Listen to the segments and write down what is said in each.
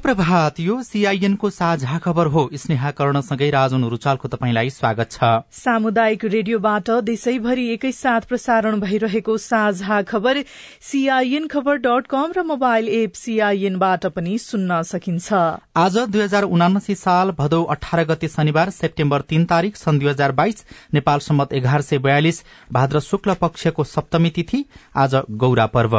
शुभ प्रभात यो सीआईएनको साझा खबर हो। स्नेहा कर्णसँगै राजन रुचालको तपाईँलाई स्वागत छ। सामुदायिक रेडियोबाट देशैभरि एकैसाथ प्रसारण भइरहेको साझा खबर सीआईएन खबर डट कम र मोबाइल एप सीआईएनबाट पनि सुन्न सकिन्छ। आज दुई हजार उनासी साल भदौ अठार गते शनिबार सेप्टेम्बर तीन तारीक सन् दुई हजार बाइस नेपाल सम्मत एघार सय बयालिस भाद्र शुक्ल पक्षको सप्तमी तिथि आज गौरा पर्व।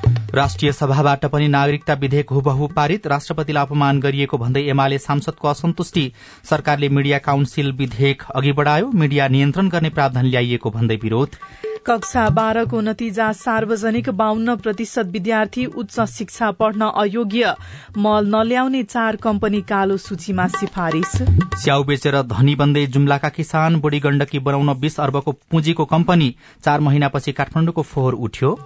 राष्ट्रिय सभाबाट पनि नागरिकता विधेयक हुबहु पारित राष्ट्रपतिलाई अपमान गरिएको भन्दै एमाले सांसदको असन्तुष्टि सरकारले मीडिया काउन्सिल विधेयक अघि बढ़ायो। मीडिया नियन्त्रण गर्ने प्रावधान ल्याइएको भन्दै विरोध। कक्षा बाह्रको नतिजा सार्वजनिक बाहन्न प्रतिशत विद्यार्थी उच्च शिक्षा पढ्न अयोग्य। मल नल्याउने चार कम्पनी कालो सूचीमा सिफारिश स्याउ बेचेर धनी बन्दै जुम्लाका किसान बुढी गण्डकी बनाउन बीस अर्बको पुँजीको कम्पनी चार महिनापछि काठमाडौँको फोहोर उठ्यो।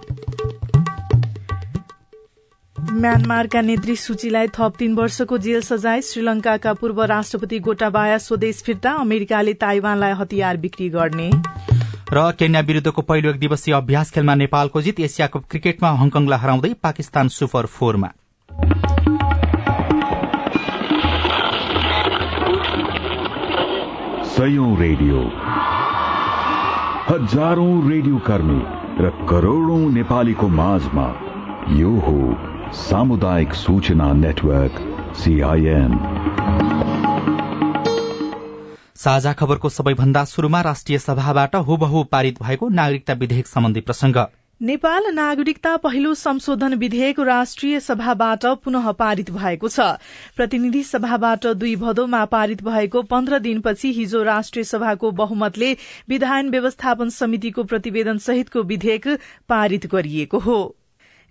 म्यानमारका नेत्री सूचीलाई थप तीन वर्षको जेल सजाय श्रीलंकाका पूर्व राष्ट्रपति गोटाबाया स्वदेश फिर्ता अमेरिकाले ताइवानलाई हतियार बिक्री गर्ने। र केन्या विरूद्धको पहिलो एक दिवसीय अभ्यास खेलमा नेपालको जित एसिया कप क्रिकेटमा हङकङलाई हराउँदै पाकिस्तान सुपर फोरमा। रेडियो। हजारौं रेडियो कर्मी र करोड़ौं नेपालीको माझमा यो हो सामुदायिक सूचना नेटवर्क सीआईएन साझा खबरको सबैभन्दा शुरूमा राष्ट्रिय सभाबाट हुबहु पारित भएको नागरिकता विधेयक सम्बन्धी प्रसंग नेपाल नागरिकता पहिलो संशोधन विधेयक राष्ट्रिय सभाबाट पुनः पारित भएको छ। प्रतिनिधि सभाबाट दुई भदौमा पारित भएको पन्ध्र दिनपछि हिजो राष्ट्रिय सभाको बहुमतले विधान व्यवस्थापन समितिको प्रतिवेदन सहितको विधेयक पारित गरिएको हो।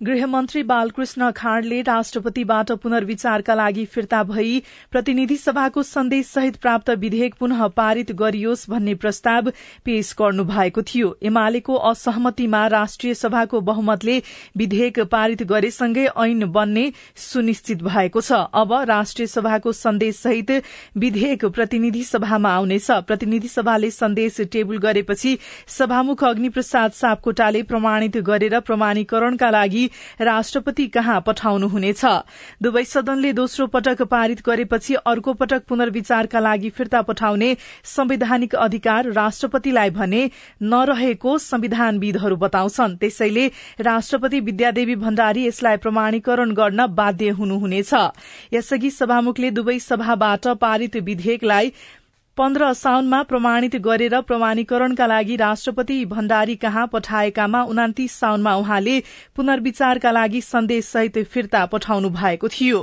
गृहमन्त्री बालकृष्ण खाँडले राष्ट्रपतिबाट पुनर्विचारका लागि फिर्ता भई प्रतिनिधि सभाको सन्देश सहित प्राप्त विधेयक पुनः पारित गरियोस् भन्ने प्रस्ताव पेश गर्नु भएको थियो। एमालेको असहमतिमा राष्ट्रिय सभाको बहुमतले विधेयक पारित गरेसँगै ऐन बन्ने सुनिश्चित भएको छ। अब राष्ट्रिय सभाको सन्देश सहित विधेयक प्रतिनिधि सभामा आउनेछ। प्रतिनिधि सभाले सन्देश टेबुल गरेपछि सभामुख अग्निप्रसाद सापकोटाले प्रमाणित गरेर प्रमाणीकरणका लागि राष्ट्रपति कहाँ पठाउनुहुनेछ? दुवै सदनले दोस्रो पटक पारित गरेपछि अर्को पटक पुनर्विचारका लागि फिर्ता पठाउने संवैधानिक अधिकार राष्ट्रपतिलाई भने नरहेको संविधानविदहरू बताउँछन्। त्यसैले राष्ट्रपति विद्यादेवी भण्डारी यसलाई प्रमाणीकरण गर्न बाध्य हुनुहुनेछ। यसअघि सभामुखले दुवै सभाबाट पारित विधेयकलाई पन्ध्र साउनमा प्रमाणित गरेर प्रमाणीकरणका लागि राष्ट्रपति भण्डारी कहाँ पठाएकामा उनातिस साउनमा उहाँले पुनर्विचारका लागि सन्देश सहित फिर्ता पठाउनु भएको थियो।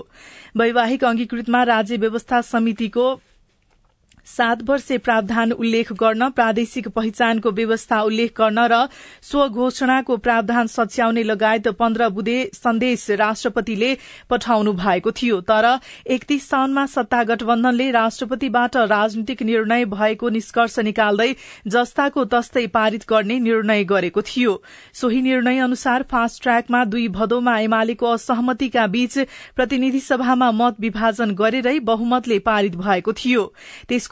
वैवाहिक अंगीकृतमा राज्य व्यवस्था समितिको सात वर्षे प्रावधान उल्लेख गर्न प्रादेशिक पहिचानको व्यवस्था उल्लेख गर्न र स्वघोषणाको प्रावधान सच्याउने लगायत पन्ध्र बुधे सन्देश राष्ट्रपतिले पठाउनु भएको थियो। तर एकतीस साउनमा सत्ता गठबन्धनले राष्ट्रपतिबाट राजनीतिक निर्णय भएको निष्कर्ष निकाल्दै जस्ताको तस्तै पारित गर्ने निर्णय गरेको थियो। सोही निर्णय अनुसार फास्ट ट्र्याकमा दुई भदौमा एमालेको असहमतिका बीच प्रतिनिधि सभामा मत विभाजन गरेरै बहुमतले पारित भएको थियो।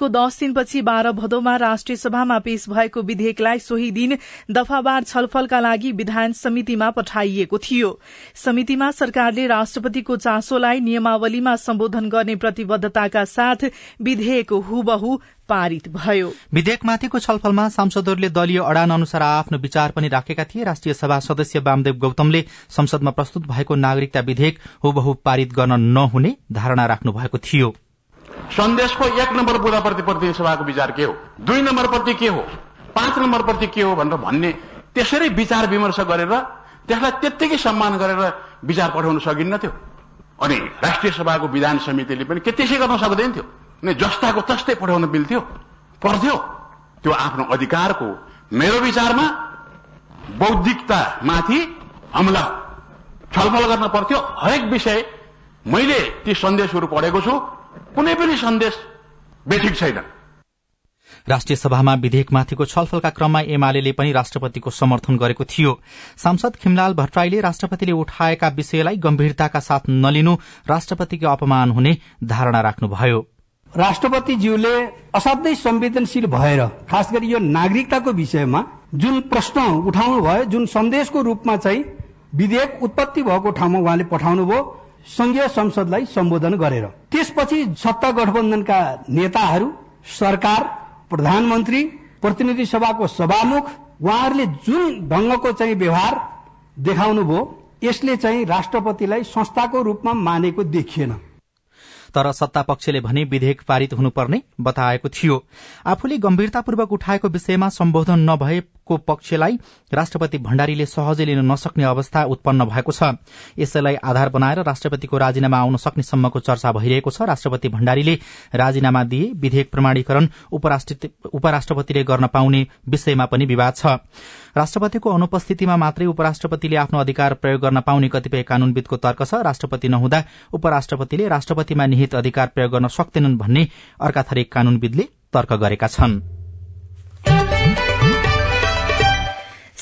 त्यसको दश दिनपछि बाह्र भदौमा राष्ट्रिय सभामा पेश भएको विधेयकलाई सोही दिन दफावार छलफलका लागि विधान समितिमा पठाइएको थियो। समितिमा सरकारले राष्ट्रपतिको चासोलाई नियमावलीमा सम्बोधन गर्ने प्रतिबद्धताका साथ विधेयक हुबहु पारित भयो। विधेयकमाथिको छलफलमा सांसदहरूले दलीय अडान अनुसार आफ्नो विचार पनि राखेका थिए। राष्ट्रिय सभा सदस्य वामदेव गौतमले संसदमा प्रस्तुत भएको नागरिकता विधेयक हुबहु पारित गर्न नहुने धारणा राख्नु भएको थियो। सन्देशको एक नम्बर बुदाप्रति प्रतिनिधि सभाको विचार के हो? दुई नम्बर प्रति के हो? पाँच नम्बर प्रति के हो भनेर भन्ने त्यसरी विचार विमर्श गरेर त्यसलाई त्यत्तिकै सम्मान गरेर विचार पठाउन सकिन्न थियो। अनि राष्ट्रिय सभाको विधान समितिले पनि के त्यसै गर्न सक्दैन थियो। अनि जस्ताको तस्तै पठाउन मिल्थ्यो पर्थ्यो। त्यो आफ्नो अधिकारको मेरो विचारमा बौद्धिकतामाथि हमला छलफल गर्न पर्थ्यो। हरेक विषय मैले ती सन्देशहरू पढेको छु। कुनै पनि सन्देश बेठिक छैन। राष्ट्रिय सभामा विधेयकमाथिको छलफलका क्रममा एमाले पनि राष्ट्रपतिको समर्थन गरेको थियो। सांसद खिमलाल भट्टराईले राष्ट्रपतिले उठाएका विषयलाई गम्भीरताका साथ नलिनु राष्ट्रपतिको अपमान हुने धारणा राख्नुभयो। राष्ट्रपतिज्यूले असाध्यै संवेदनशील भएर खास गरी यो नागरिकताको विषयमा जुन प्रश्न उठाउनु भयो जुन सन्देशको रूपमा चाहिँ विधेयक उत्पत्ति भएको ठाउँमा उहाँले पठाउनुभयो संघीय संसदलाई सम्बोधन गरेर। त्यसपछि सत्ता गठबन्धनका नेताहरू सरकार प्रधानमन्त्री प्रतिनिधि सभाको सभामुख उहाँहरूले जुन ढंगको चाहिँ व्यवहार देखाउनु भयो यसले चाहिँ राष्ट्रपतिलाई संस्थाको रूपमा मानेको देखिएन। तर सत्ता पक्षले भने विधेयक पारित हुनुपर्ने बताएको थियो। आफूले गम्भीरतापूर्वक उठाएको विषयमा सम्बोधन नभएको पक्षलाई राष्ट्रपति भण्डारीले सहजै लिन नसक्ने अवस्था उत्पन्न भएको छ। यसैलाई आधार बनाएर राष्ट्रपतिको राजीनामा आउन सक्ने सम्मको चर्चा भइरहेको छ। राष्ट्रपति भण्डारीले राजीनामा दिए विधेयक प्रमाणीकरण उपराष्ट्रपतिले गर्न पाउने विषयमा पनि विवाद छ। राष्ट्रपतिको अनुपस्थितिमा मात्रै उपराष्ट्रपतिले आफ्नो अधिकार प्रयोग गर्न पाउने कतिपय कानूनविदको तर्क छ। राष्ट्रपति नहुँदा उपराष्ट्रपतिले राष्ट्रपतिमा निहित अधिकार प्रयोग गर्न सक्दैनन् भन्ने अर्का थरी कानूनविदले तर्क गरेका छनृ।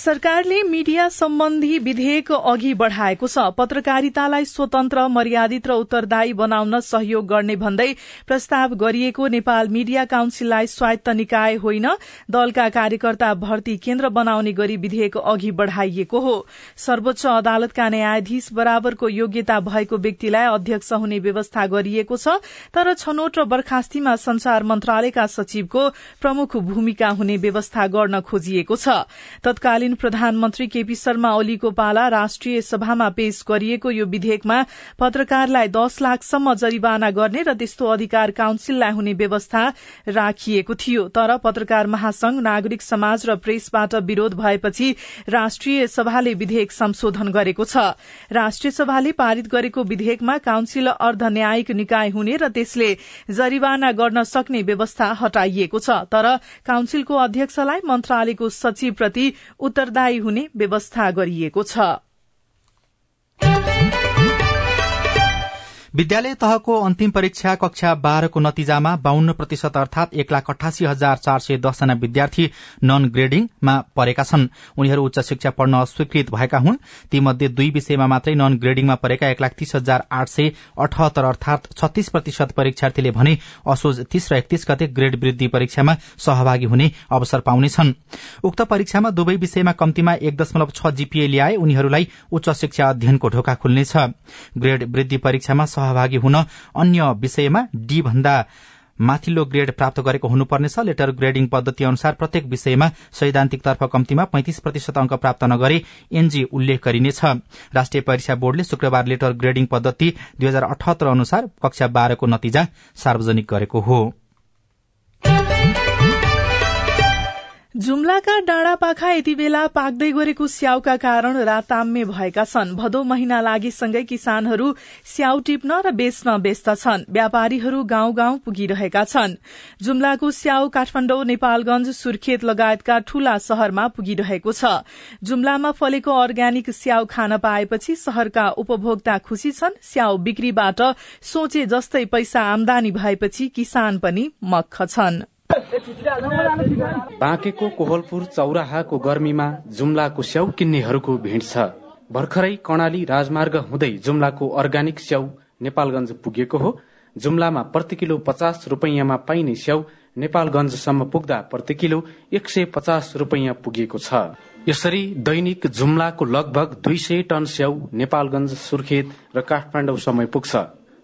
सरकारले मीडिया सम्बन्धी विधेयक अघि बढ़ाएको छ। पत्रकारितालाई स्वतन्त्र मर्यादित र उत्तरदायी बनाउन सहयोग गर्ने भन्दै प्रस्ताव गरिएको नेपाल मीडिया काउन्सिललाई स्वायत्त निकाय होइन। दलका कार्यकर्ता भर्ती केन्द्र बनाउने गरी विधेयक अघि बढ़ाइएको हो। सर्वोच्च अदालतका न्यायाधीश बराबरको योग्यता भएको व्यक्तिलाई अध्यक्ष हुने व्यवस्था गरिएको छ। तर छनौट र बर्खास्तीमा संचार मन्त्रालयका सचिवको प्रमुख भूमिका हुने व्यवस्था गर्न खोजिएको छ। तत्कालीन प्रधानमन्त्री केपी शर्मा ओलीको पाला राष्ट्रिय सभामा पेश गरिएको यो विधेयकमा पत्रकारलाई दश लाखसम्म जरिवाना गर्ने र त्यस्तो अधिकार काउन्सिललाई हुने व्यवस्था राखिएको थियो। तर पत्रकार महासंघ नागरिक समाज र प्रेसबाट विरोध भएपछि राष्ट्रिय सभाले विधेयक संशोधन गरेको छ। राष्ट्रिय सभाले पारित गरेको विधेयकमा काउन्सिल अर्ध न्यायिक निकाय हुने र त्यसले जरिवाना गर्न सक्ने व्यवस्था हटाइएको छ। तर काउन्सिलको अध्यक्षलाई मन्त्रालयको सचिवप्रति उत्तरदायी हुने व्यवस्था गरिएको छ। विद्यालय तहको अन्तिम परीक्षा कक्षा बाह्रको नतिजामा बाहन्न प्रतिशत अर्थात एक लाख अठासी हजार चार सय दसजना विद्यार्थी नन ग्रेडिङमा परेका छन्। उनीहरू उच्च शिक्षा पढ्न अस्वीकृत भएका हुन्। तीमध्ये दुई विषयमा मात्रै नन ग्रेडिङमा परेका एक लाख तीस हजार आठ सय अठहत्तर अर्थात छत्तीस प्रतिशत परीक्षार्थीले भने असोज तीस र एकतीस गते ग्रेड वृद्धि परीक्षामा सहभागी हुने अवसर पाउनेछन्। उक्त परीक्षामा दुवै विषयमा कम्तीमा एक दशमलव छ जीपीए ल्याए उनीहरूलाई उच्च शिक्षा अध्ययनको ढोका खुल्नेछ। ग्रेड वृद्धि परीक्षामा सहभागी हुन अन्य विषयमा डी भन्दा माथिल्लो ग्रेड प्राप्त गरेको हुनुपर्नेछ। लेटर ग्रेडिङ पद्धति अनुसार प्रत्येक विषयमा सैद्धान्तिकतर्फ कम्तीमा पैंतिस प्रतिशत अंक प्राप्त नगरे एनजी उल्लेख गरिनेछ। राष्ट्रिय परीक्षा बोर्डले शुक्रबार लेटर ग्रेडिङ पद्धति दुई हजार अठहत्तर अनुसार कक्षा बाह्रको नतिजा सार्वजनिक गरेको हो। जुम्लाका डाँडापाखा यति बेला पाक्दै गरेको स्याउका कारण राताम्य भएका छन्। भदौ महिना लागेसँगै किसानहरू स्याउ टिप्न र बेच्न व्यस्त छन्। व्यापारीहरू गाउँ गाउँ पुगिरहेका छन्। जुम्लाको स्याउ काठमाडौँ नेपालगंज सुर्खेत लगायतका ठूला शहरमा पुगिरहेको छ। जुम्लामा फलेको अर्ग्यानिक स्याउ खान पाएपछि शहरका उपभोक्ता खुशी छन्। स्याउ बिक्रीबाट सोचे जस्तै पैसा आमदानी भएपछि किसान पनि मक्ख छन्। बाँकेको कोहलपुर चौराहाको गर्मीमा जुम्लाको स्याउ किन्नेहरूको भीड़ छ। भर्खरै कर्णाली राजमार्ग हुँदै जुम्लाको अर्ग्यानिक स्याउ नेपालगंज पुगेको हो। जुम्लामा प्रति किलो पचास रूपियाँमा पाइने स्याउ नेपालगंजसम्म पुग्दा प्रति किलो एक सय पचास रूपियाँ पुगेको छ। यसरी दैनिक जुम्लाको लगभग दुई सय टन स्याउ नेपालगंज सुर्खेत र काठमाडौँसम्म पुग्छ।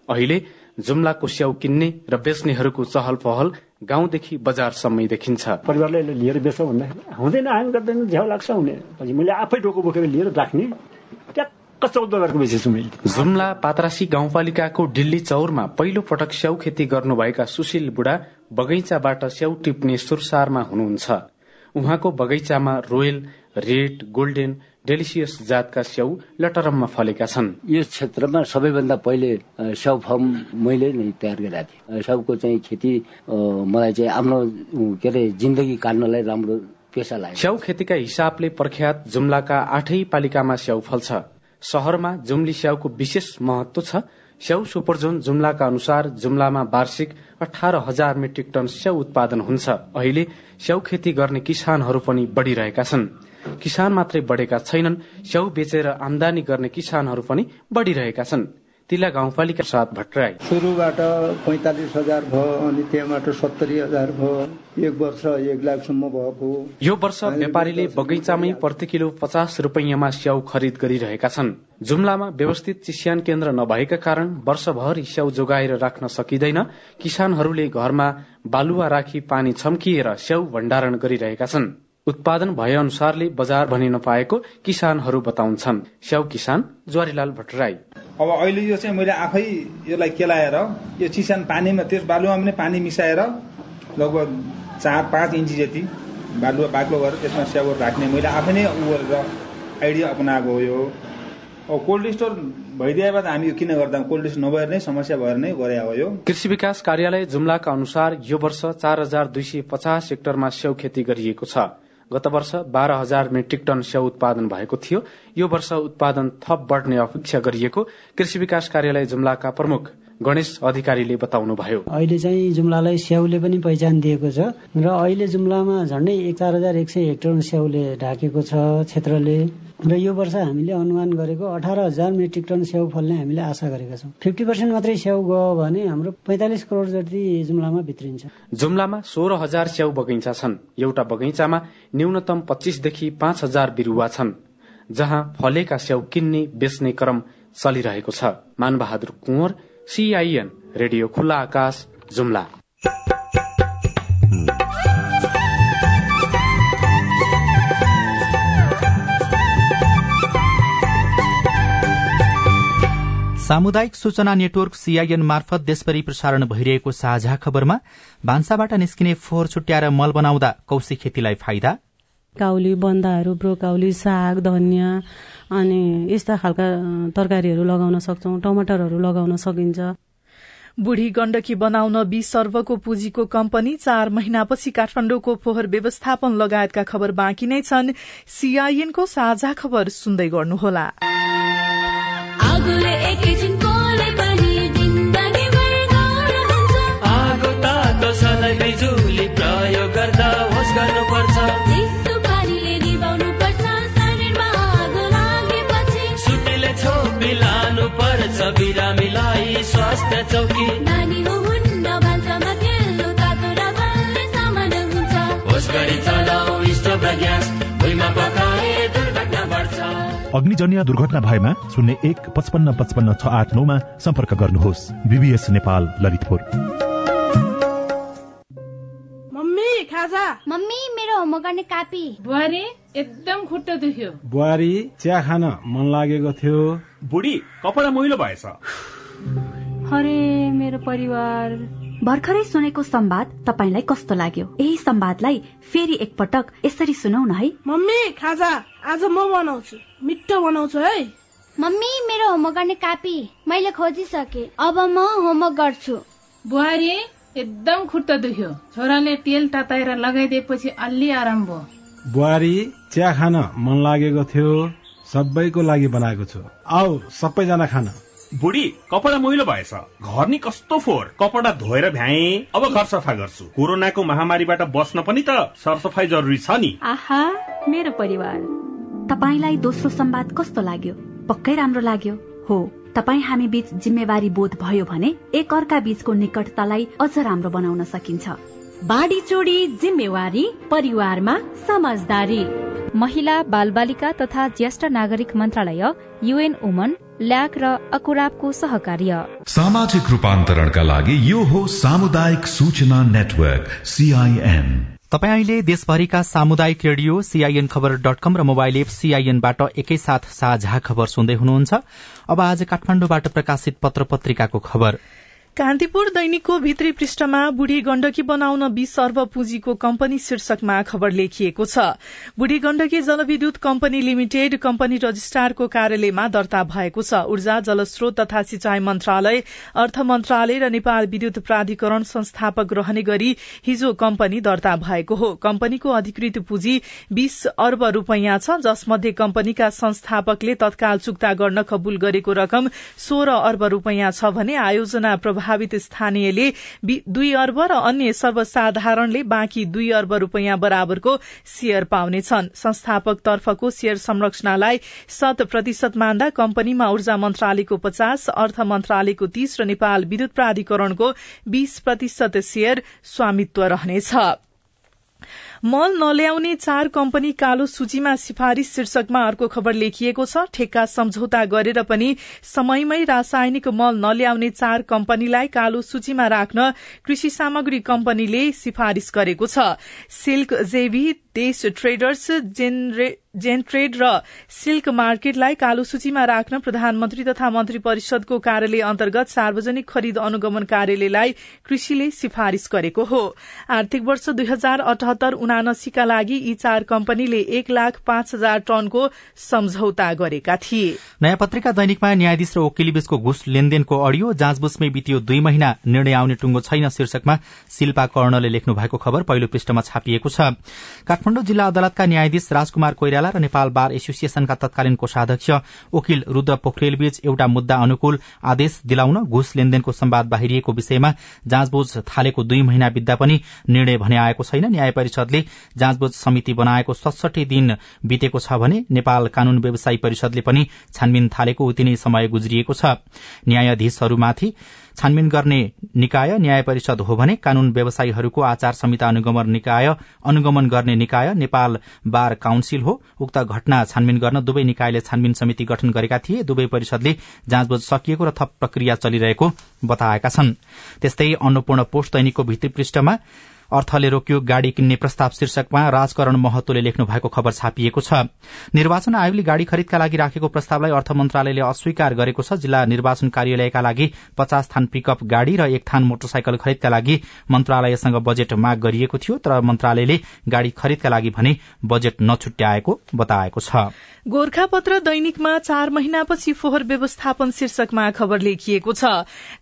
अहिले जुम्लाको स्याउ किन्ने र बेच्नेहरूको चहल पहल गाउँदेखि बजारसम्मै देखिन्छ। परिवारले लिएर बेच्छ भन्दाखेरि हुँदैन हामी गर्दैन झ्याउ लाग्छ हुने। पछि मैले आफै टोको बोकेर लिएर राख्ने जुम्ला पात्रासी गाउँपालिकाको डिल्ली चौरमा पहिलो पटक स्याउ खेती गर्नुभएका सुशील बुढा बगैँचाबाट स्याउ टिप्ने सुरसारमा हुनुहुन्छ। उहाँको बगैँचामा रोयल रेड गोल्डेन डेलिसियस जातका स्याउ लटरममा फलेका छन्। यो क्षेत्रमा सबैभन्दा पहिले स्याउ फर्म मैले नै तयार गरेको थिएँ। स्याउको चाहिँ खेती मलाई चाहिँ आफ्नो के अरे जिन्दगी काट्नलाई राम्रो पेसा लाग्यो। स्याउ खेतीका हिसाबले प्रख्यात जुम्लाका आठै पालिकामा स्याउ फल्छ। शहरमा जुम्ली स्याउको विशेष महत्व छ। स्याउ सुपरजोन जुम्लाका अनुसार जुम्लामा वार्षिक अठार हजार मेट्रिक टन स्याउ उत्पादन हुन्छ। अहिले स्याउ खेती गर्ने किसानहरू पनि बढ़िरहेका छन्। किसान मात्रै बढ़ेका छैनन् स्याउ बेचेर आमदानी गर्ने किसानहरू पनि बढ़िरहेका छन्। तिला गाउँपालिका साथ भट्टराई। सुरुबाट पैँतालिस हजार भयो अनि त्यहाँबाट सत्तरी हजार भयो। एक वर्ष एक लाखसम्म भएको। यो वर्ष व्यापारीले बगैँचामै प्रति किलो पचास रुपियाँमा स्याउ खरिद गरिरहेका छन्। जुम्लामा व्यवस्थित चिस्यान केन्द्र नभएका कारण वर्षभरि स्याउ जोगाएर राख्न सकिँदैन। किसानहरूले घरमा बालुवा राखी पानी छम्किएर स्याउ भण्डारण गरिरहेका छन्। उत्पादन भए अनुसारले बजार भनि नपाएको किसानहरू बताउँछन्। स्याउ किसान ज्वारीलाल भट्टराई। अब अहिले यो चाहिँ मैले आफै यसलाई केलाएर यो चिसान पानीमा त्यस बालुवा पनि पानी मिसाएर लगभग चार पाँच इन्ची जति बालुवा बाक्लो गरेर त्यसमा स्याउ राख्ने मैले आफै नै उ गरेर आइडिया अपनाएको हो यो। अब कोल्ड स्टोर भइदिए बाद हामी किन गर्दा? कोल्ड स्टोर नभएर नै समस्या भएर नै गरे हो यो। कृषि विकास कार्यालय जुम्लाका अनुसार यो वर्ष चार हजार दुई सय पचास हेक्टरमा स्याउ खेती गरिएको छ। गत वर्ष बाह्र हजार मेट्रिक टन स्याउ उत्पादन भएको थियो। यो वर्ष उत्पादन थप बढ़ने अपेक्षा गरिएको कृषि विकास कार्यालय जुम्लाका प्रमुख गणेश अधिकारीले बताउनुभयो। अहिले चाहिँ जुम्लालाई स्याउले पनि पहिचान दिएको छ र अहिले जुम्लामा एक चार हजार एक सय हेक्टर स्याउले ढाकेको छ क्षेत्रले। र यो वर्ष हामीले अनुमान गरेको अठार हजार मेट्रिक टन स्याउ फल्ने हामीले आशा गरेका छौँ। फिफ्टी पर्सेन्ट मात्रै स्याउ गयो भने हाम्रो पैंतालिस करोड़ जति जुम्लामा भित्रिन्छ। जुम्लामा सोह्र हजार स्याउ बगैँचा छन्। एउटा बगैँचामा न्यूनतम पच्चीसदेखि पाँच हजार बिरूवा छन् जहाँ फलेका स्याउ किन्ने बेच्ने क्रम चलिरहेको छ। मानबहादुर कुँवर सीआईएन रेडियो खुल्ला आकाश जुम्ला। सामुदायिक सूचना नेटवर्क सीआईएन मार्फत देशभरि प्रसारण भइरहेको साझा खबरमा भान्साबाट निस्किने फोहोर छुट्याएर मल बनाउँदा कौशी खेतीलाई फाइदा? काउली बन्दाहरू ब्रोकाउली साग धनियाँ अनि यस्ता खालका तरकारीहरू लगाउन सक्छौ टमाटरहरू लगाउन सकिन्छ। बुढी गण्डकी बनाउन बी सर्वको पुँजीको कम्पनी चार महिनापछि काठमाडौँको फोहोर व्यवस्थापन लगायतका खबर बाँकी नै छन्। सीआईएनको साझा खबर सुन्दै गर्नुहोला। बिरामीलाई स्वास्थ्य चौकी नानी हुन्न भान्सामा तेल्लो तातो र बल्ने सामान हुन्छ। होस गरी ग्यास अग्निजन्य दुर्घटना भएमा शून्य एक पचपन्न पचपन्न छ आठ नौमा सम्पर्क गर्नुहोस्। बिबिएस नेपाल ललितपुर। मम्मी खाजा। मम्मी मेरो होमवर्क गर्ने कापी। बुहारी एकदम खुट्टा दुख्यो। बुहारी चिया खान मन लागेको थियो। बुढी कपडा मैलो भएछ। अरे मेरो परिवार। भर्खरै सुनेको संवाद तपाईँलाई कस्तो लाग्यो? यही संवादलाई फेरि एकपटक यसरी सुनौ न है। मम्मी खाजा आज म बनाउँछु। मिठो बनाउँछु है। मम्मी मेरो होमवर्क गर्ने कापी मैले खोजिसके। अब म होमवर्क गर्छु। बुहारी एकदम खुट्टा दुख्यो। छोराले तेल तताएर लगाइदिएपछि अलि आराम भयो। बुहारी चिया खान मन लागेको थियो। सबैको लागि बनाएको छु। आऊ सबैजना खान। बुढी कपडा मैलो भएछ। घर नि कस्तो फोहोर। कपडा धोएर भ्याए। अब घर सफा गर्छु। कोरोनाको महामारीबाट बस्न पनि त सरसफाई जरुरी छ नि। आहा मेरो परिवार। तपाईँलाई दोस्रो संवाद कस्तो लाग्यो? पक्कै राम्रो लाग्यो। हो तपाईँ हामी बीच जिम्मेवारी बोध भयो भने एक अर्का बीचको निकटतालाई अझ राम्रो बनाउन सकिन्छ। बाढी चोडी जिम्मेवारी परिवारमा समझदारी। महिला बालबालिका तथा ज्येष्ठ नागरिक मन्त्रालय युएन वुमन ल्याक र अकुराबको सहकार्य। सामाजिक रूपान्तरणका लागि यो हो सामुदायिक सूचना नेटवर्क सीआईएन तपाईँ अहिले देशभरिका सामुदायिक रेडियो सीआईएन खबर डट कम र मोबाइल एप सीआईएनबाट एकैसाथ साझा खबर सुन्दै हुनुहुन्छ। अब आज काठमाडौँबाट प्रकाशित पत्र पत्रिकाको खबर। कान्तिपुर दैनिकको भित्री पृष्ठमा बुढी गण्डकी बनाउन बीस अर्ब पुँजीको कम्पनी शीर्षकमा खबर लेखिएको छ। बुढी गण्डकी जलविद्युत कम्पनी लिमिटेड कम्पनी रजिस्ट्रारको कार्यालयमा दर्ता भएको छ। ऊर्जा जलस्रोत तथा सिंचाई मन्त्रालय अर्थ मन्त्रालय र नेपाल विद्युत प्राधिकरण संस्थापक रहने गरी हिजो कम्पनी दर्ता भएको हो। कम्पनीको अधिकृत पुँजी बीस अर्ब रूपियाँ छ जसमध्ये कम्पनीका संस्थापकले तत्काल चुक्ता गर्न कबूल गरेको रकम सोह्र अर्ब रूपियाँ छ भने आयोजना प्रभावित स्थानीयले दुई अर्ब र अन्य सर्वसाधारणले बाँकी दुई अर्ब रूपियाँ बराबरको शेयर पाउनेछन्। संस्थापक तर्फको शेयर संरचनालाई शत प्रतिशत मान्दा कम्पनीमा ऊर्जा मन्त्रालयको पचास अर्थ मन्त्रालयको तीस र नेपाल विद्युत प्राधिकरणको बीस प्रतिशत शेयर स्वामित्व रहनेछ। मल नल्याउने चार कम्पनी कालो सूचीमा सिफारिश शीर्षकमा अर्को खबर लेखिएको छ। ठेक्का सम्झौता गरेर पनि समयमै रासायनिक मल नल्याउने चार कम्पनीलाई कालो सूचीमा राख्न कृषि सामग्री कम्पनीले सिफारिश गरेको छ। सिल्क जेभी देश ट्रेडर्स जेनट्रेड र सिल्क मार्केटलाई कालो सूचीमा राख्न प्रधानमन्त्री तथा मन्त्री परिषदको कार्यालय अन्तर्गत सार्वजनिक खरिद अनुगमन कार्यालयलाई कृषिले सिफारिश गरेको हो। आर्थिक वर्ष दुई हजार अठहत्तर उनासीका लागि यी चार कम्पनीले एक लाख पाँच हजार टनको सम्झौता गरेका थिए। नयाँ पत्रिका दैनिकमा न्यायाधीश र वकिल बीचको घुस लेनदेनको अडियो जाँचबुझमै बितियो दुई महिना निर्णय आउने टुङ्गो छैन शीर्षकमा शिल्पा कर्णले लेख्नु भएको खबर पहिलो पृष्ठमा छापिएको छ। काठमाडौँ जिल्ला अदालतका न्यायाधीश राजकुमार कोइराला र नेपाल बार एसोसिएशनका तत्कालीन कोषाध्यक्ष वकिल रूद्र पोखरेलबीच एउटा मुद्दा अनुकूल आदेश दिलाउन घुस लेनदेनको सम्वाद बाहिरिएको विषयमा जाँचबुझ थालेको दुई महिना बित्दा पनि निर्णय भने आएको छैन। न्याय परिषदले जाँचबुझ समिति बनाएको सडसठी दिन बितेको छ भने नेपाल कानून व्यवसायी परिषदले पनि छानबिन थालेको उति नै समय गुज्रिएको छ। न्यायाधीशहरूमाथि छानबिन गर्ने निकाय न्याय परिषद हो भने कानून व्यवसायीहरूको आचार संहिता अनुगमन निकाय अनुगमन गर्ने निकाय नेपाल बार काउन्सिल हो। उक्त घटना छानबिन गर्न दुवै निकायले छानबिन समिति गठन गरेका थिए। दुवै परिषदले जाँचबुझ सकिएको र थप प्रक्रिया चलिरहेको बताएका छन्। त्यस्तै अन्नपूर्ण पोस्ट दैनिकको भित्री पृष्ठमा अर्थले रोक्यो गाड़ी किन्ने प्रस्ताव शीर्षकमा राजकरण महतोले लेख्नु भएको खबर छापिएको छ। निर्वाचन आयोगले गाड़ी खरिदका लागि राखेको प्रस्तावलाई अर्थ मन्त्रालयले अस्वीकार गरेको छ। जिल्ला निर्वाचन कार्यालयका लागि पचास थान पिकअप गाड़ी र एक थान मोटरसाइकल खरिदका लागि मन्त्रालयसँग बजेट माग गरिएको थियो तर मन्त्रालयले गाड़ी खरिदका लागि भने बजेट नछुट्याएको बताएको छ। गोर्खापत्र दैनिकमा चार महिनापछि फोहोर व्यवस्थापन शीर्षकमा खबर लेखिएको छ।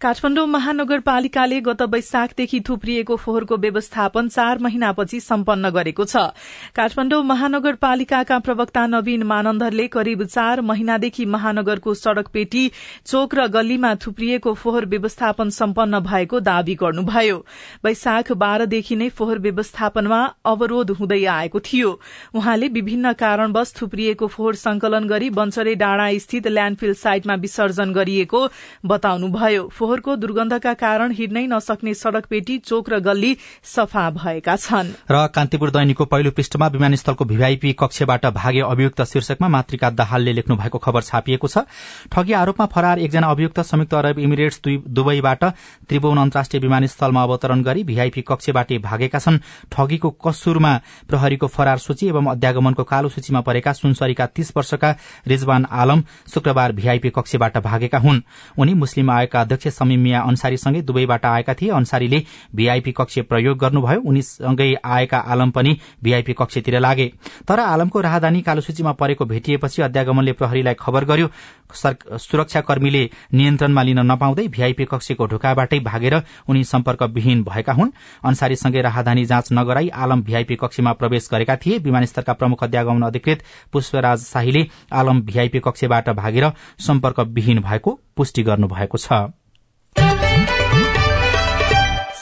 काठमाडौँ महानगरपालिकाले गत वैशाखदेखि थुप्रिएको फोहोरको व्यवस्थापन चार महिनापछि सम्पन्न गरेको छ। काठमाडौँ महानगरपालिकाका प्रवक्ता नवीन मानन्दरले करिब चार महिनादेखि महानगरको सड़क पेटी चोक र गल्लीमा थुप्रिएको फोहोर व्यवस्थापन सम्पन्न भएको दावी गर्नुभयो। वैशाख बाह्रदेखि नै फोहोर व्यवस्थापनमा अवरोध हुँदै आएको थियो। उहाँले विभिन्न कारणवश थुप्रिएको फोहोर संकलन गरी बन्चरे डाँडा स्थित ल्याण्डफिल साइटमा विसर्जन गरिएको बताउनुभयो। फोहोरको दुर्गन्धका कारण हिँड्नै नसक्ने सड़क पेटी चोक र गल्ली सफा भएका छन्। र कान्तिपुर दैनिकको पहिलो पृष्ठमा विमानस्थलको भीआईपी कक्षबाट भागे अभियुक्त शीर्षकमा मातृका दाहालले लेख्नु भएको खबर छापिएको छ। ठगी आरोपमा फरार एकजना अभियुक्त संयुक्त अरब इमिरेट्स दुबईबाट त्रिभुवन अन्तर्राष्ट्रिय विमानस्थलमा अवतरण गरी भीआईपी कक्षबाट भागेका छन्। ठगीको कसुरमा प्रहरीको फरार सूची एवं अध्यागमनको कालो सूचीमा परेका सुनसरीका तीस वर्षका रिजवान आलम शुक्रबार भीआईपी कक्षबाट भागेका हुन्। उनी मुस्लिम आयोगका अध्यक्ष समीम मिया अन्सारीसँगै दुबईबाट आएका थिए। अन्सारीले भीआईपी कक्ष प्रयोग गर्नुभयो उनीसँगै आएका आलम पनि भीआईपी कक्षतिर लागे। तर आलमको राहदानी कालो सूचीमा परेको भेटिएपछि अध्यागमनले प्रहरीलाई खबर गर्यो सुरक्षाकर्मीले नियन्त्रणमा लिन नपाउँदै भीआईपी कक्षको ढोकाबाटै भागेर उनी सम्पर्कविहीन भएका हुन्। अन्सारीसँगै राहदानी जाँच नगराई आलम भीआईपी कक्षमा प्रवेश गरेका थिए। विमानस्थलका प्रमुख अध्यागमन अधिकृत पुष्पराज शाहीले आलम भीआईपी कक्षबाट भागेर सम्पर्कविहीन भएको पुष्टि गर्नुभएको छ।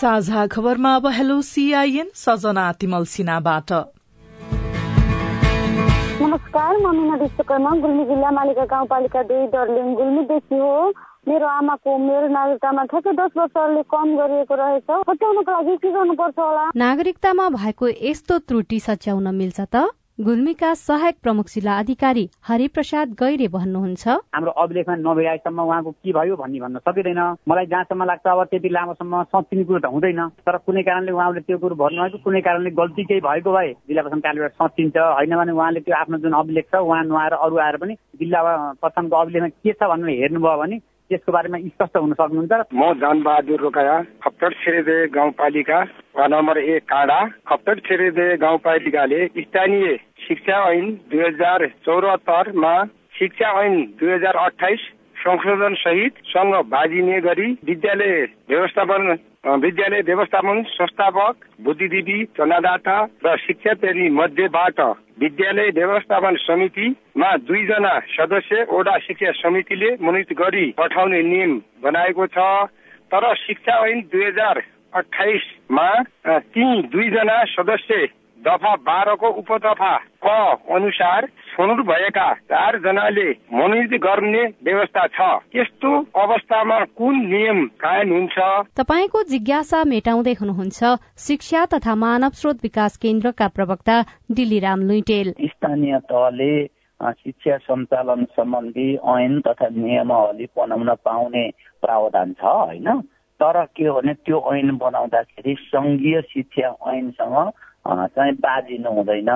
साझा खबरमा अब हेलो सीआईएन सजना तिमल सिन्हाबाट। नमस्कार म मिना विश्वकर्मा गुल्मी जिल्ला मालिका गाउँपालिका दुई दर्लिङ गुल्मीदेखि हो। मेरो आमाको मेरो नागरिकतामा ठ्याक्कै दस वर्षले कम गरिएको रहेछ। हटाउनको लागि के गर्नुपर्छ होला? नागरिकतामा भएको यस्तो त्रुटि सच्याउन मिल्छ त? गुल्मीका सहायक प्रमुख जिल्ला अधिकारी हरिप्रसाद गैरे भन्नुहुन्छ। हाम्रो अभिलेखमा नभएसम्म उहाँको के भयो भन्ने भन्न सकिँदैन। मलाई जहाँसम्म लाग्छ अब त्यति लामोसम्म सचिने कुरो त हुँदैन। तर कुनै कारणले उहाँले त्यो कुरो भन्नुभएको कुनै कारणले गल्ती केही भएको भए जिल्ला प्रशासन कार्यालयबाट सचिन्छ होइन भने उहाँले त्यो आफ्नो जुन अभिलेख छ उहाँ नआएर अरू आएर पनि जिल्ला प्रशासनको अभिलेखमा के छ भनेर हेर्नुभयो भने त्यसको बारेमा स्पष्ट हुन सक्नुहुन्छ। म जनबहादुर रोकाया खप्तड छिरेदे गाउँपालिका वा नम्बर एक काँडा खप्तड छिरेदे गाउँपालिकाले स्थानीय शिक्षा ऐन दुई हजार चौरात्तरमा शिक्षा ऐन दुई हजार अठाइस संशोधन सहित सँग बाजिने गरी विद्यालय व्यवस्थापन विद्यालय व्यवस्थापन संस्थापक बुद्धिजीवी चन्दादाता र शिक्षा प्रेमी मध्येबाट विद्यालय व्यवस्थापन समितिमा दुईजना सदस्य ओडा शिक्षा समितिले मनोनित गरी पठाउने नियम बनाएको छ। तर शिक्षा ऐन दुई हजार अठाइसमा ती दुईजना सदस्य दफा बाह्रको उपदफा क अनुसार छनौट भएका चारजनाले मनोनित गर्ने व्यवस्था छ। यस्तो अवस्थामा कुन नियम कायम हुन्छ? तपाईँको जिज्ञासा मेटाउँदै हुनुहुन्छ शिक्षा तथा मानव स्रोत विकास केन्द्रका प्रवक्ता डिलीराम लुइटेल। स्थानीय तहले शिक्षा सञ्चालन सम्बन्धी ऐन तथा नियमावली बनाउन पाउने प्रावधान छ होइन? तर के हो भने त्यो ऐन बनाउँदाखेरि सङ्घीय शिक्षा ऐनसँग चाहिँ बाजिनु हुँदैन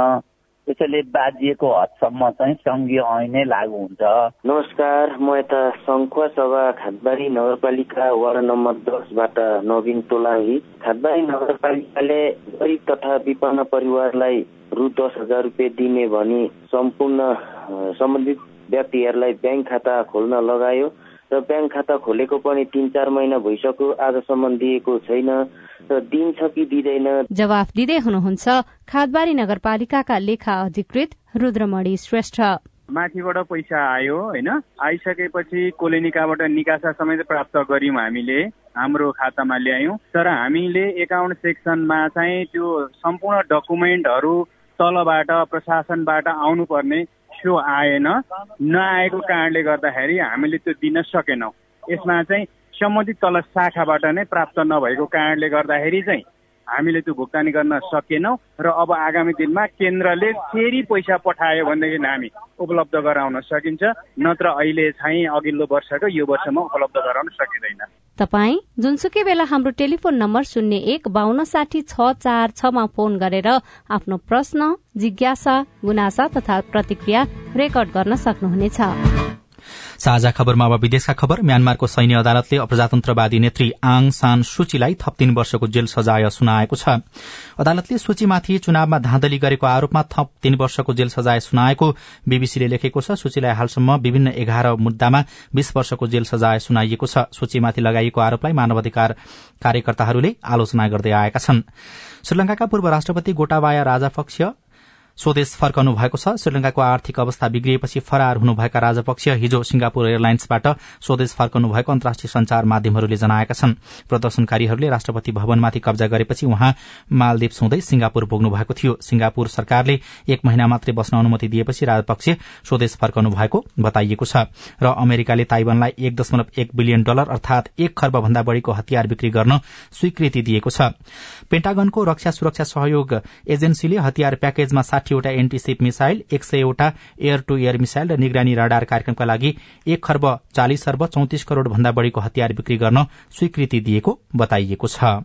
त्यसैले बाजिएको हदसम्म चाहिँ सङ्घीय ऐनै लागू हुन्छ। नमस्कार म यता सङ्खुवा सभा खातबारी नगरपालिका वार्ड नम्बर दसबाट नवीन तोलाही। खातबारी नगरपालिकाले गरिब तथा विपन्न परिवारलाई रु दस हजार रुपियाँ दिने भनी सम्पूर्ण सम्बन्धित व्यक्तिहरूलाई ब्याङ्क खाता खोल्न लगायो। र ब्याङ्क खाता खोलेको पनि तिन चार महिना भइसक्यो। आजसम्म दिएको छैन। दिन्छ कि दिँदैन? जवाफ दिँदै हुनुहुन्छ खादबारी नगरपालिकाका लेखा अधिकृत रुद्रमणि श्रेष्ठ। माथिबाट पैसा आयो होइन? आइसकेपछि कोलेनिकाबाट निकासा समेत प्राप्त गर्यौँ हामीले हाम्रो खातामा ल्यायौँ। तर हामीले एकाउन्ट सेक्सनमा चाहिँ त्यो सम्पूर्ण डकुमेन्टहरू तलबाट प्रशासनबाट आउनुपर्ने सो आएन। नआएको कारणले गर्दाखेरि हामीले त्यो दिन सकेनौँ। यसमा चाहिँ सम्बन्धित तल शाखाबाट नै प्राप्त नभएको कारणले गर्दाखेरि चाहिँ हामीले त्यो भुक्तानी गर्न सकेनौँ र अब आगामी दिनमा केन्द्रले फेरि पैसा पठायो भनेदेखि हामी उपलब्ध गराउन सकिन्छ नत्र अहिले चाहिँ अघिल्लो वर्षको यो वर्षमा उपलब्ध गराउन सकिँदैन। तपाई जुनसुकै बेला हाम्रो टेलिफोन नम्बर शून्य एक बान्न साठी छ चार छमा फोन गरेर आफ्नो प्रश्न जिज्ञासा गुनासा तथा प्रतिक्रिया रेकर्ड गर्न सक्नुहुनेछ। साझा खबरमा अब विदेशका खबर। म्यानमारको सैन्य अदालतले अप्रजातन्त्रवादी नेत्री आङ सान सूचीलाई थप तीन वर्षको जेल सजाय सुनाएको छ। अदालतले सूचीमाथि चुनावमा धाँधली गरेको आरोपमा थप तीन वर्षको जेल सजाय सुनाएको बीबीसीले लेखेको छ। सूचीलाई हालसम्म विभिन्न एघार मुद्दामा बीस वर्षको जेल सजाय सुनाइएको छ। सूचीमाथि लगाइएको आरोपलाई मानवाधिकार कार्यकर्ताहरूले आलोचना गर्दै आएका छन्। श्रीलंकाका पूर्व राष्ट्रपति गोटाबाया राजापक्ष स्वदेश फर्कनु भएको छ। श्रीलंकाको आर्थिक अवस्था बिग्रिएपछि फरार हुनुभएका राजपक्ष हिजो सिंगापुर एयरलाइन्सबाट स्वदेश फर्कनु भएको अन्तर्राष्ट्रिय संचार माध्यमहरूले जनाएका छन्। प्रदर्शनकारीहरूले राष्ट्रपति भवनमाथि कब्जा गरेपछि उहाँ मालदीप्स हुँदै सिंगापुर पुग्नु भएको थियो। सिंगापुर सरकारले एक महिना मात्रै बस्न अनुमति दिएपछि राजपक्ष स्वदेश फर्कनु भएको बताइएको छ। र अमेरिकाले ताइवानलाई एक दशमलव एक बिलियन डलर अर्थात एक खर्ब भन्दा बढ़ीको हतियार बिक्री गर्न स्वीकृति दिएको छ। पेन्टागनको रक्षा सुरक्षा सहयोग एजेन्सीले हतियार प्याकेजमा साठीवटा एन्टीसिप मिसाइल एक सयवटा एयर टू एयर मिसाइल र निगरानी राडार कार्यक्रमका लागि एक खर्ब चालिस अर्ब चौतिस करोड़ भन्दा बढ़ीको हतियार बिक्री गर्न स्वीकृति दिएको बताइएको छ।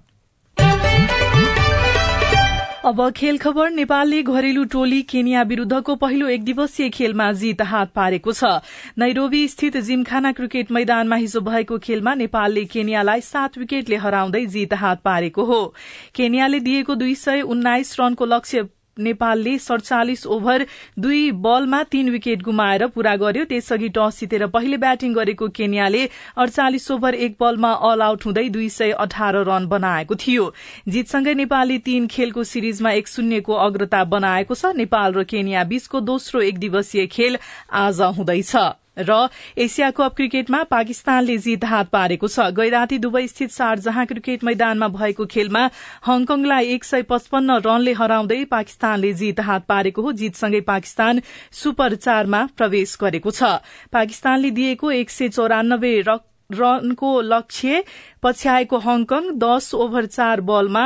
अब खेल खबर नेपालले घरेलु टोली केनिया विरूद्धको पहिलो एक दिवसीय खेलमा जीत हात पारेको छ। नैरोबी स्थित जिमखाना क्रिकेट मैदानमा हिजो भएको खेलमा नेपालले केनियालाई सात विकेटले हराउँदै जीत हात पारेको हो। केनियाले दिएको दुई सय उन्नाइस रनको लक्ष्य नेपालले सड़चालिस ओभर दुई बलमा तीन विकेट गुमाएर पूरा गर्यो। त्यसअघि टस जितेर पहिले ब्याटिङ गरेको केन्याले अडचालिस ओभर एक बलमा अल आउट हुँदै दुई सय अठार रन बनाएको थियो। जितसँगै नेपालले तीन खेलको सिरिजमा एक शून्यको अग्रता बनाएको छ नेपाल र केन्या बीचको दोस्रो एक दिवसीय खेल आज हुँदैछ। र एसिया कप क्रिकेटमा पाकिस्तानले जीत हात पारेको छ। गैराती दुवै स्थित शारजहाँ क्रिकेट मैदानमा भएको खेलमा हङकङलाई एक सय पचपन्न रनले हराउँदै पाकिस्तानले जीत हात पारेको हो। जीतसँगै पाकिस्तान सुपर चारमा प्रवेश गरेको छ। पाकिस्तानले दिएको एक सय चौरानब्बे रनको लक्ष्य पछ्याएको हङकङ दश ओभर चार बलमा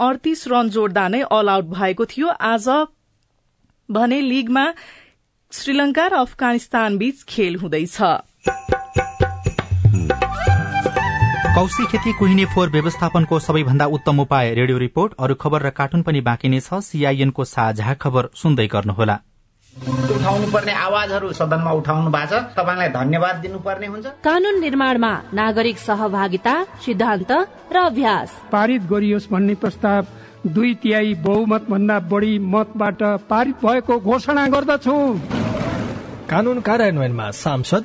अडतीस रन जोड्दा नै अल आउट भएको थियो। आज भने लीगमा श्रीलंका र अफगानिस्तान बीच खेल हुँदैछ। कौशी खेती कुहिने फोहोर व्यवस्थापनको सबैभन्दा उत्तम उपाय रेडियो रिपोर्ट अरू खबर र कार्टुन पनि बाँकी नै छ। सीआईएनको साझा खबर सुन्दै गर्नुहोला। उठाउनु पर्ने आवाजहरू सदनमा उठाउनु भएको छ। तपाईँलाई धन्यवाद दिनुपर्ने हुन्छ। कानून निर्माणमा नागरिक सहभागिता सिद्धान्त र अभ्यास। पारित गरियोस् भन्ने प्रस्ताव दुई तिहाई बहुमत भन्दा बढी मतबाट पारित भएको घोषणा गर्दछु। कानून कार्यान्वयनमा सांसद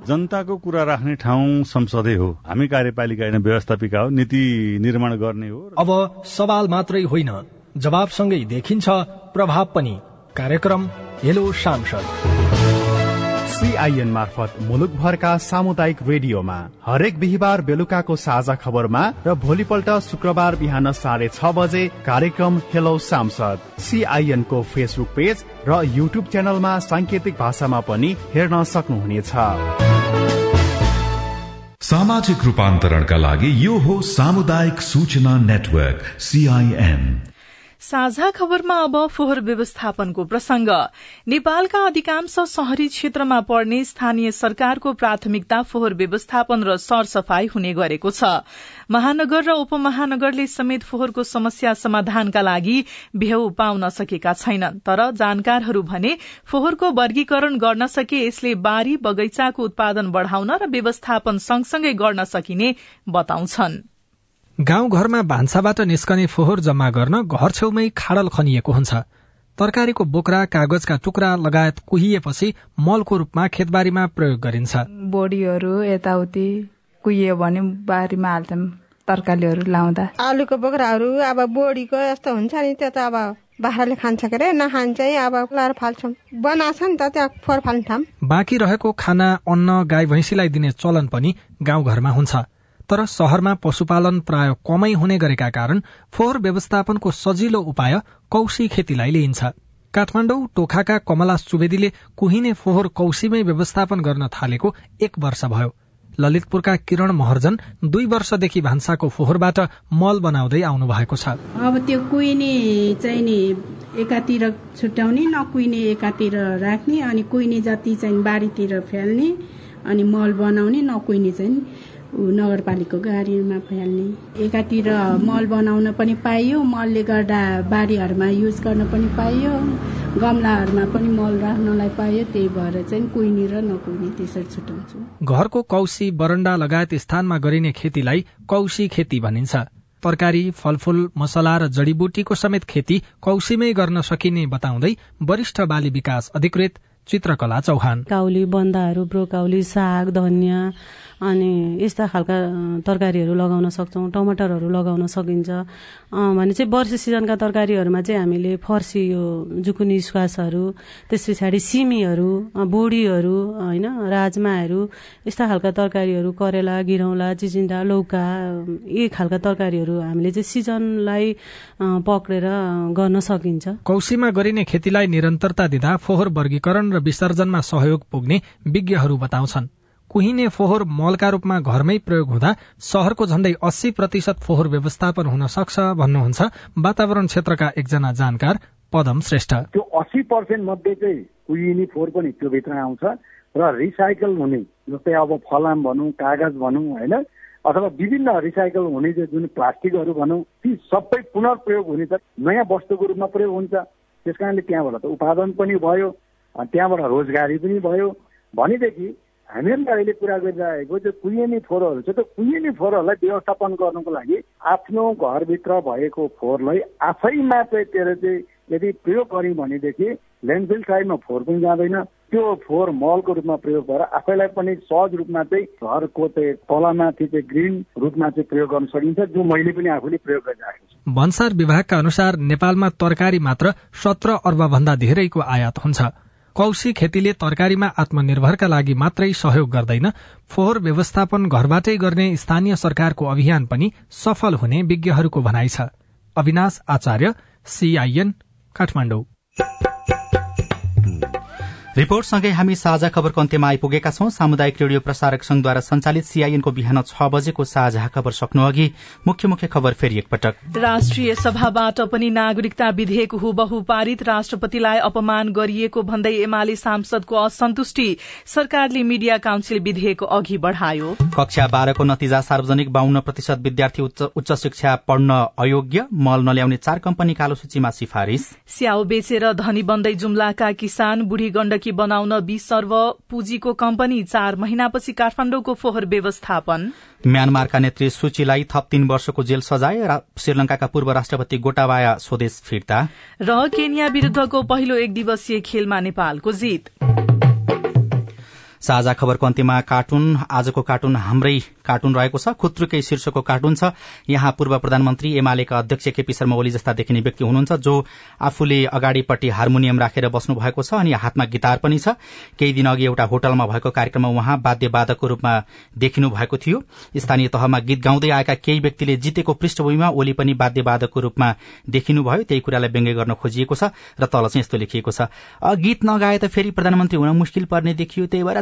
जनताको कुरा राख्ने ठाउँ संसदै हो। हामी कार्यपालिका होइन व्यवस्थापिका हो नीति निर्माण गर्ने हो अब सवाल मात्रै होइन जवाबसँगै देखिन्छ प्रभाव पनि। कार्यक्रम हेलो सांसद सीआईएन मार्फत मुलुकभरका सामुदायिक रेडियोमा हरेक बिहिबार बेलुकाको साझा खबरमा र भोलिपल्ट शुक्रबार बिहान साढे छ बजे कार्यक्रम हेलो सांसद सीआईएन को फेसबुक पेज र युट्युब च्यानलमा सांकेतिक भाषामा पनि हेर्न सक्नुहुनेछ। सामाजिक रूपान्तरणका लागि यो हो सामुदायिक सूचना नेटवर्क सीआईएन साझा खबरमा अब फोहोर व्यवस्थापनको प्रसंग। नेपालका अधिकांश शहरी क्षेत्रमा पर्ने स्थानीय सरकारको प्राथमिकता फोहोर व्यवस्थापन र सरसफाई हुने गरेको छ। महानगर र उपमहानगरले समेत फोहोरको समस्या समाधानका लागि भेउ पाउन सकेका छैनन् तर जानकारहरू भने फोहोरको वर्गीकरण गर्न सके यसले बारी बगैंचाको उत्पादन बढ़ाउन र व्यवस्थापन सँगसँगै गर्न सकिने बताउँछन्। गाउँ घरमा भान्साबाट निस्कने फोहोर जम्मा गर्न घर छेउमै खाडल खनिएको हुन्छ। तरकारीको बोक्रा कागजका टुक्रा लगायत कुहिएपछि मलको रूपमा खेतबारीमा प्रयोग गरिन्छ। बोडीहरू यताउति कुहियो भने बारीमा हाल्छौँ तरकारीहरू लाउँदा। आलुको बोक्राहरू अब बोडीको यस्तो हुन्छ नि त्यो त अब बाख्राले खान्छ के अरे नखान्छ अब लाएर फाल्छौँ। बनाएको छ नि त त्यहाँ फोहोर फाल्ने ठाउँ। बाँकी रहेको खाना अन्न गाई भैँसीलाई दिने चलन पनि गाउँघरमा हुन्छ। तर शहरमा पशुपालन प्राय कमै हुने गरेका कारण फोहोर व्यवस्थापनको सजिलो उपाय कौशी खेतीलाई लिइन्छ। काठमाडौँ टोखाका कमला सुवेदीले कुहिने फोहोर कौशीमै व्यवस्थापन गर्न थालेको एक वर्ष भयो। ललितपुरका किरण महर्जन दुई वर्षदेखि भान्साको फोहोरबाट मल बनाउँदै आउनु भएको छ। अब त्यो कुहिने चाहिँ नि एकातिर छुट्याउने नकुहिने एकातिर राख्ने अनि कुहिने जति चाहिँ बारीतिर फ्याल्ने अनि मल बनाउने नकुहिने चाहिँ नगरपालिकाको गाडीमा फाल्ने एकातिर मल बनाउन पनि पाइयो मलले गर्दा बारीहरूमा युज गर्न पनि पाइयो गमलाहरूमा पनि मल राख्नलाई पाइयो त्यही भएर चाहिँ कुहिने र नकुहिने त्यसरी छुट्याउँछु। घरको कौशी बरण्डा लगायत स्थानमा गरिने खेतीलाई कौशी खेती भनिन्छ। तरकारी फलफूल मसला र जड़ीबुटीको समेत खेती कौशीमै गर्न सकिने बताउँदै वरिष्ठ बाली विकास अधिकृत चित्रकला चौहान। काउली बन्दाहरू ब्रोकाउली साग धनियाँ अनि यस्ता खालका तरकारीहरू लगाउन सक्छौँ टमाटरहरू लगाउन सकिन्छ। भने चाहिँ वर्ष सिजनका तरकारीहरूमा चाहिँ हामीले फर्सी यो जुकुनी स्क्वासहरू त्यस पछाडि सिमीहरू बोडीहरू होइन राजमाहरू यस्ता खालका तरकारीहरू करेला गिरौला चिचिन्डा लौका यी खालका तरकारीहरू हामीले चाहिँ सिजनलाई पक्रेर गर्न सकिन्छ। कौशीमा गरिने खेतीलाई निरन्तरता दिँदा फोहोर वर्गीकरण र विसर्जनमा सहयोग पुग्ने विज्ञहरू बताउँछन्। कुहिने फोहोर मलका रूपमा घरमै प्रयोग हुँदा शहरको झण्डै अस्सी प्रतिशत फोहोर व्यवस्थापन हुन सक्छ भन्नुहुन्छ वातावरण क्षेत्रका एकजना जानकार पदम श्रेष्ठ। त्यो अस्सी पर्सेन्ट मध्ये चाहिँ कुहिने फोहोर पनि त्यो भित्र आउँछ र रिसाइकल हुने जस्तै अब फलाम भनौँ कागज भनौँ होइन अथवा विभिन्न रिसाइकल हुने जुन प्लास्टिकहरू भनौँ ती सबै पुनर्प्रयोग हुने त नयाँ वस्तुको रूपमा प्रयोग हुन्छ। त्यस कारणले त्यहाँबाट त उत्पादन पनि भयो। त्यहाँबाट रोजगारी पनि भयो। भनेदेखि हामीहरूले अहिले कुरा गरिरहेको त्यो कुहिने फोहोरहरू छ। त्यो कुहिने फोहोरहरूलाई व्यवस्थापन गर्नको लागि आफ्नो घरभित्र भएको फोहोरलाई आफैमा चाहिँ त्यसले चाहिँ यदि प्रयोग गर्यौँ भनेदेखि ल्यान्डफिल साइडमा फोहोर पनि जाँदैन। त्यो फोहोर मलको रूपमा प्रयोग भएर आफैलाई पनि सहज रूपमा चाहिँ घरको चाहिँ तलमाथि चाहिँ ग्रिन रूपमा चाहिँ प्रयोग गर्न सकिन्छ जो मैले पनि आफूले प्रयोग गरिरहेको छु। भन्सार विभागका अनुसार नेपालमा तरकारी मात्र सत्र अर्ब भन्दा धेरैको आयात हुन्छ। कौशी खेतीले तरकारीमा आत्मनिर्भरका लागि मात्रै सहयोग गर्दैन फोहोर व्यवस्थापन घरबाटै गर्ने स्थानीय सरकारको अभियान पनि सफल हुने विज्ञहरूको भनाइ छ। अविनाश आचार्य सीआईएन काठमाडौँ। रिपोर्टसँगै हामी साझा खबरको अन्त्यमा आइपुगेका छौं। सामुदायिक रेडियो प्रसारक संघद्वारा संचालित सीआईएनको बिहान छ बजेको साझा खबर सक्नु अघि मुख्य मुख्य खबर फेरि एकपटक। राष्ट्रिय सभाबाट पनि नागरिकता विधेयक हुबहु पारित राष्ट्रपतिलाई अपमान गरिएको भन्दै एमाले सांसदको असन्तुष्टि सरकारले मीडिया काउन्सिल विधेयक अघि बढ़ायो। कक्षा बाह्रको नतिजा सार्वजनिक बाहन्न प्रतिशत विद्यार्थी उच्च शिक्षा पढ्न अयोग्य मल नल्याउने चार कम्पनी कालो सूचीमा सिफारिश स्याउ बेचेर धनी बन्दै जुम्लाका किसान बुढी गण्डकी बनाउन बीस सर्व पुँजीको कम्पनी चार महिनापछि काठमाडौँको फोहोर व्यवस्थापन। म्यानमारका नेत्री सूचीलाई थप तीन वर्षको जेल सजाय श्रीलंकाका पूर्व राष्ट्रपति गोटाबाया स्वदेश फिर्ता। र केन्या विरूद्धको पहिलो एक दिवसीय खेलमा नेपालको जित। साझा खबरको अन्त्यमा कार्टुन आजको कार्टुन हाम्रै कार्टुन रहेको छ खुत्रुकै शीर्षकको कार्टुन छ। यहाँ पूर्व प्रधानमन्त्री एमालेका अध्यक्ष केपी शर्मा ओली जस्ता देखिने व्यक्ति हुनुहुन्छ जो आफूले अगाडिपट्टि हार्मोनियम राखेर बस्नु भएको छ अनि हातमा गिटार पनि छ। केही दिन अघि एउटा होटलमा भएको कार्यक्रममा उहाँ वाद्यवादकको रूपमा देखिनु भएको थियो। स्थानीय तहमा गीत गाउँदै आएका केही व्यक्तिले जितेको पृष्ठभूमिमा ओली पनि वाद्यवादकको रूपमा देखिनुभयो त्यही कुरालाई व्यङ्ग्य गर्न खोजिएको छ र तल चाहिँ यस्तो लेखिएको छ। गीत नगाए त फेरि प्रधानमन्त्री हुन मुस्किल पर्ने देखियो त्यही भएर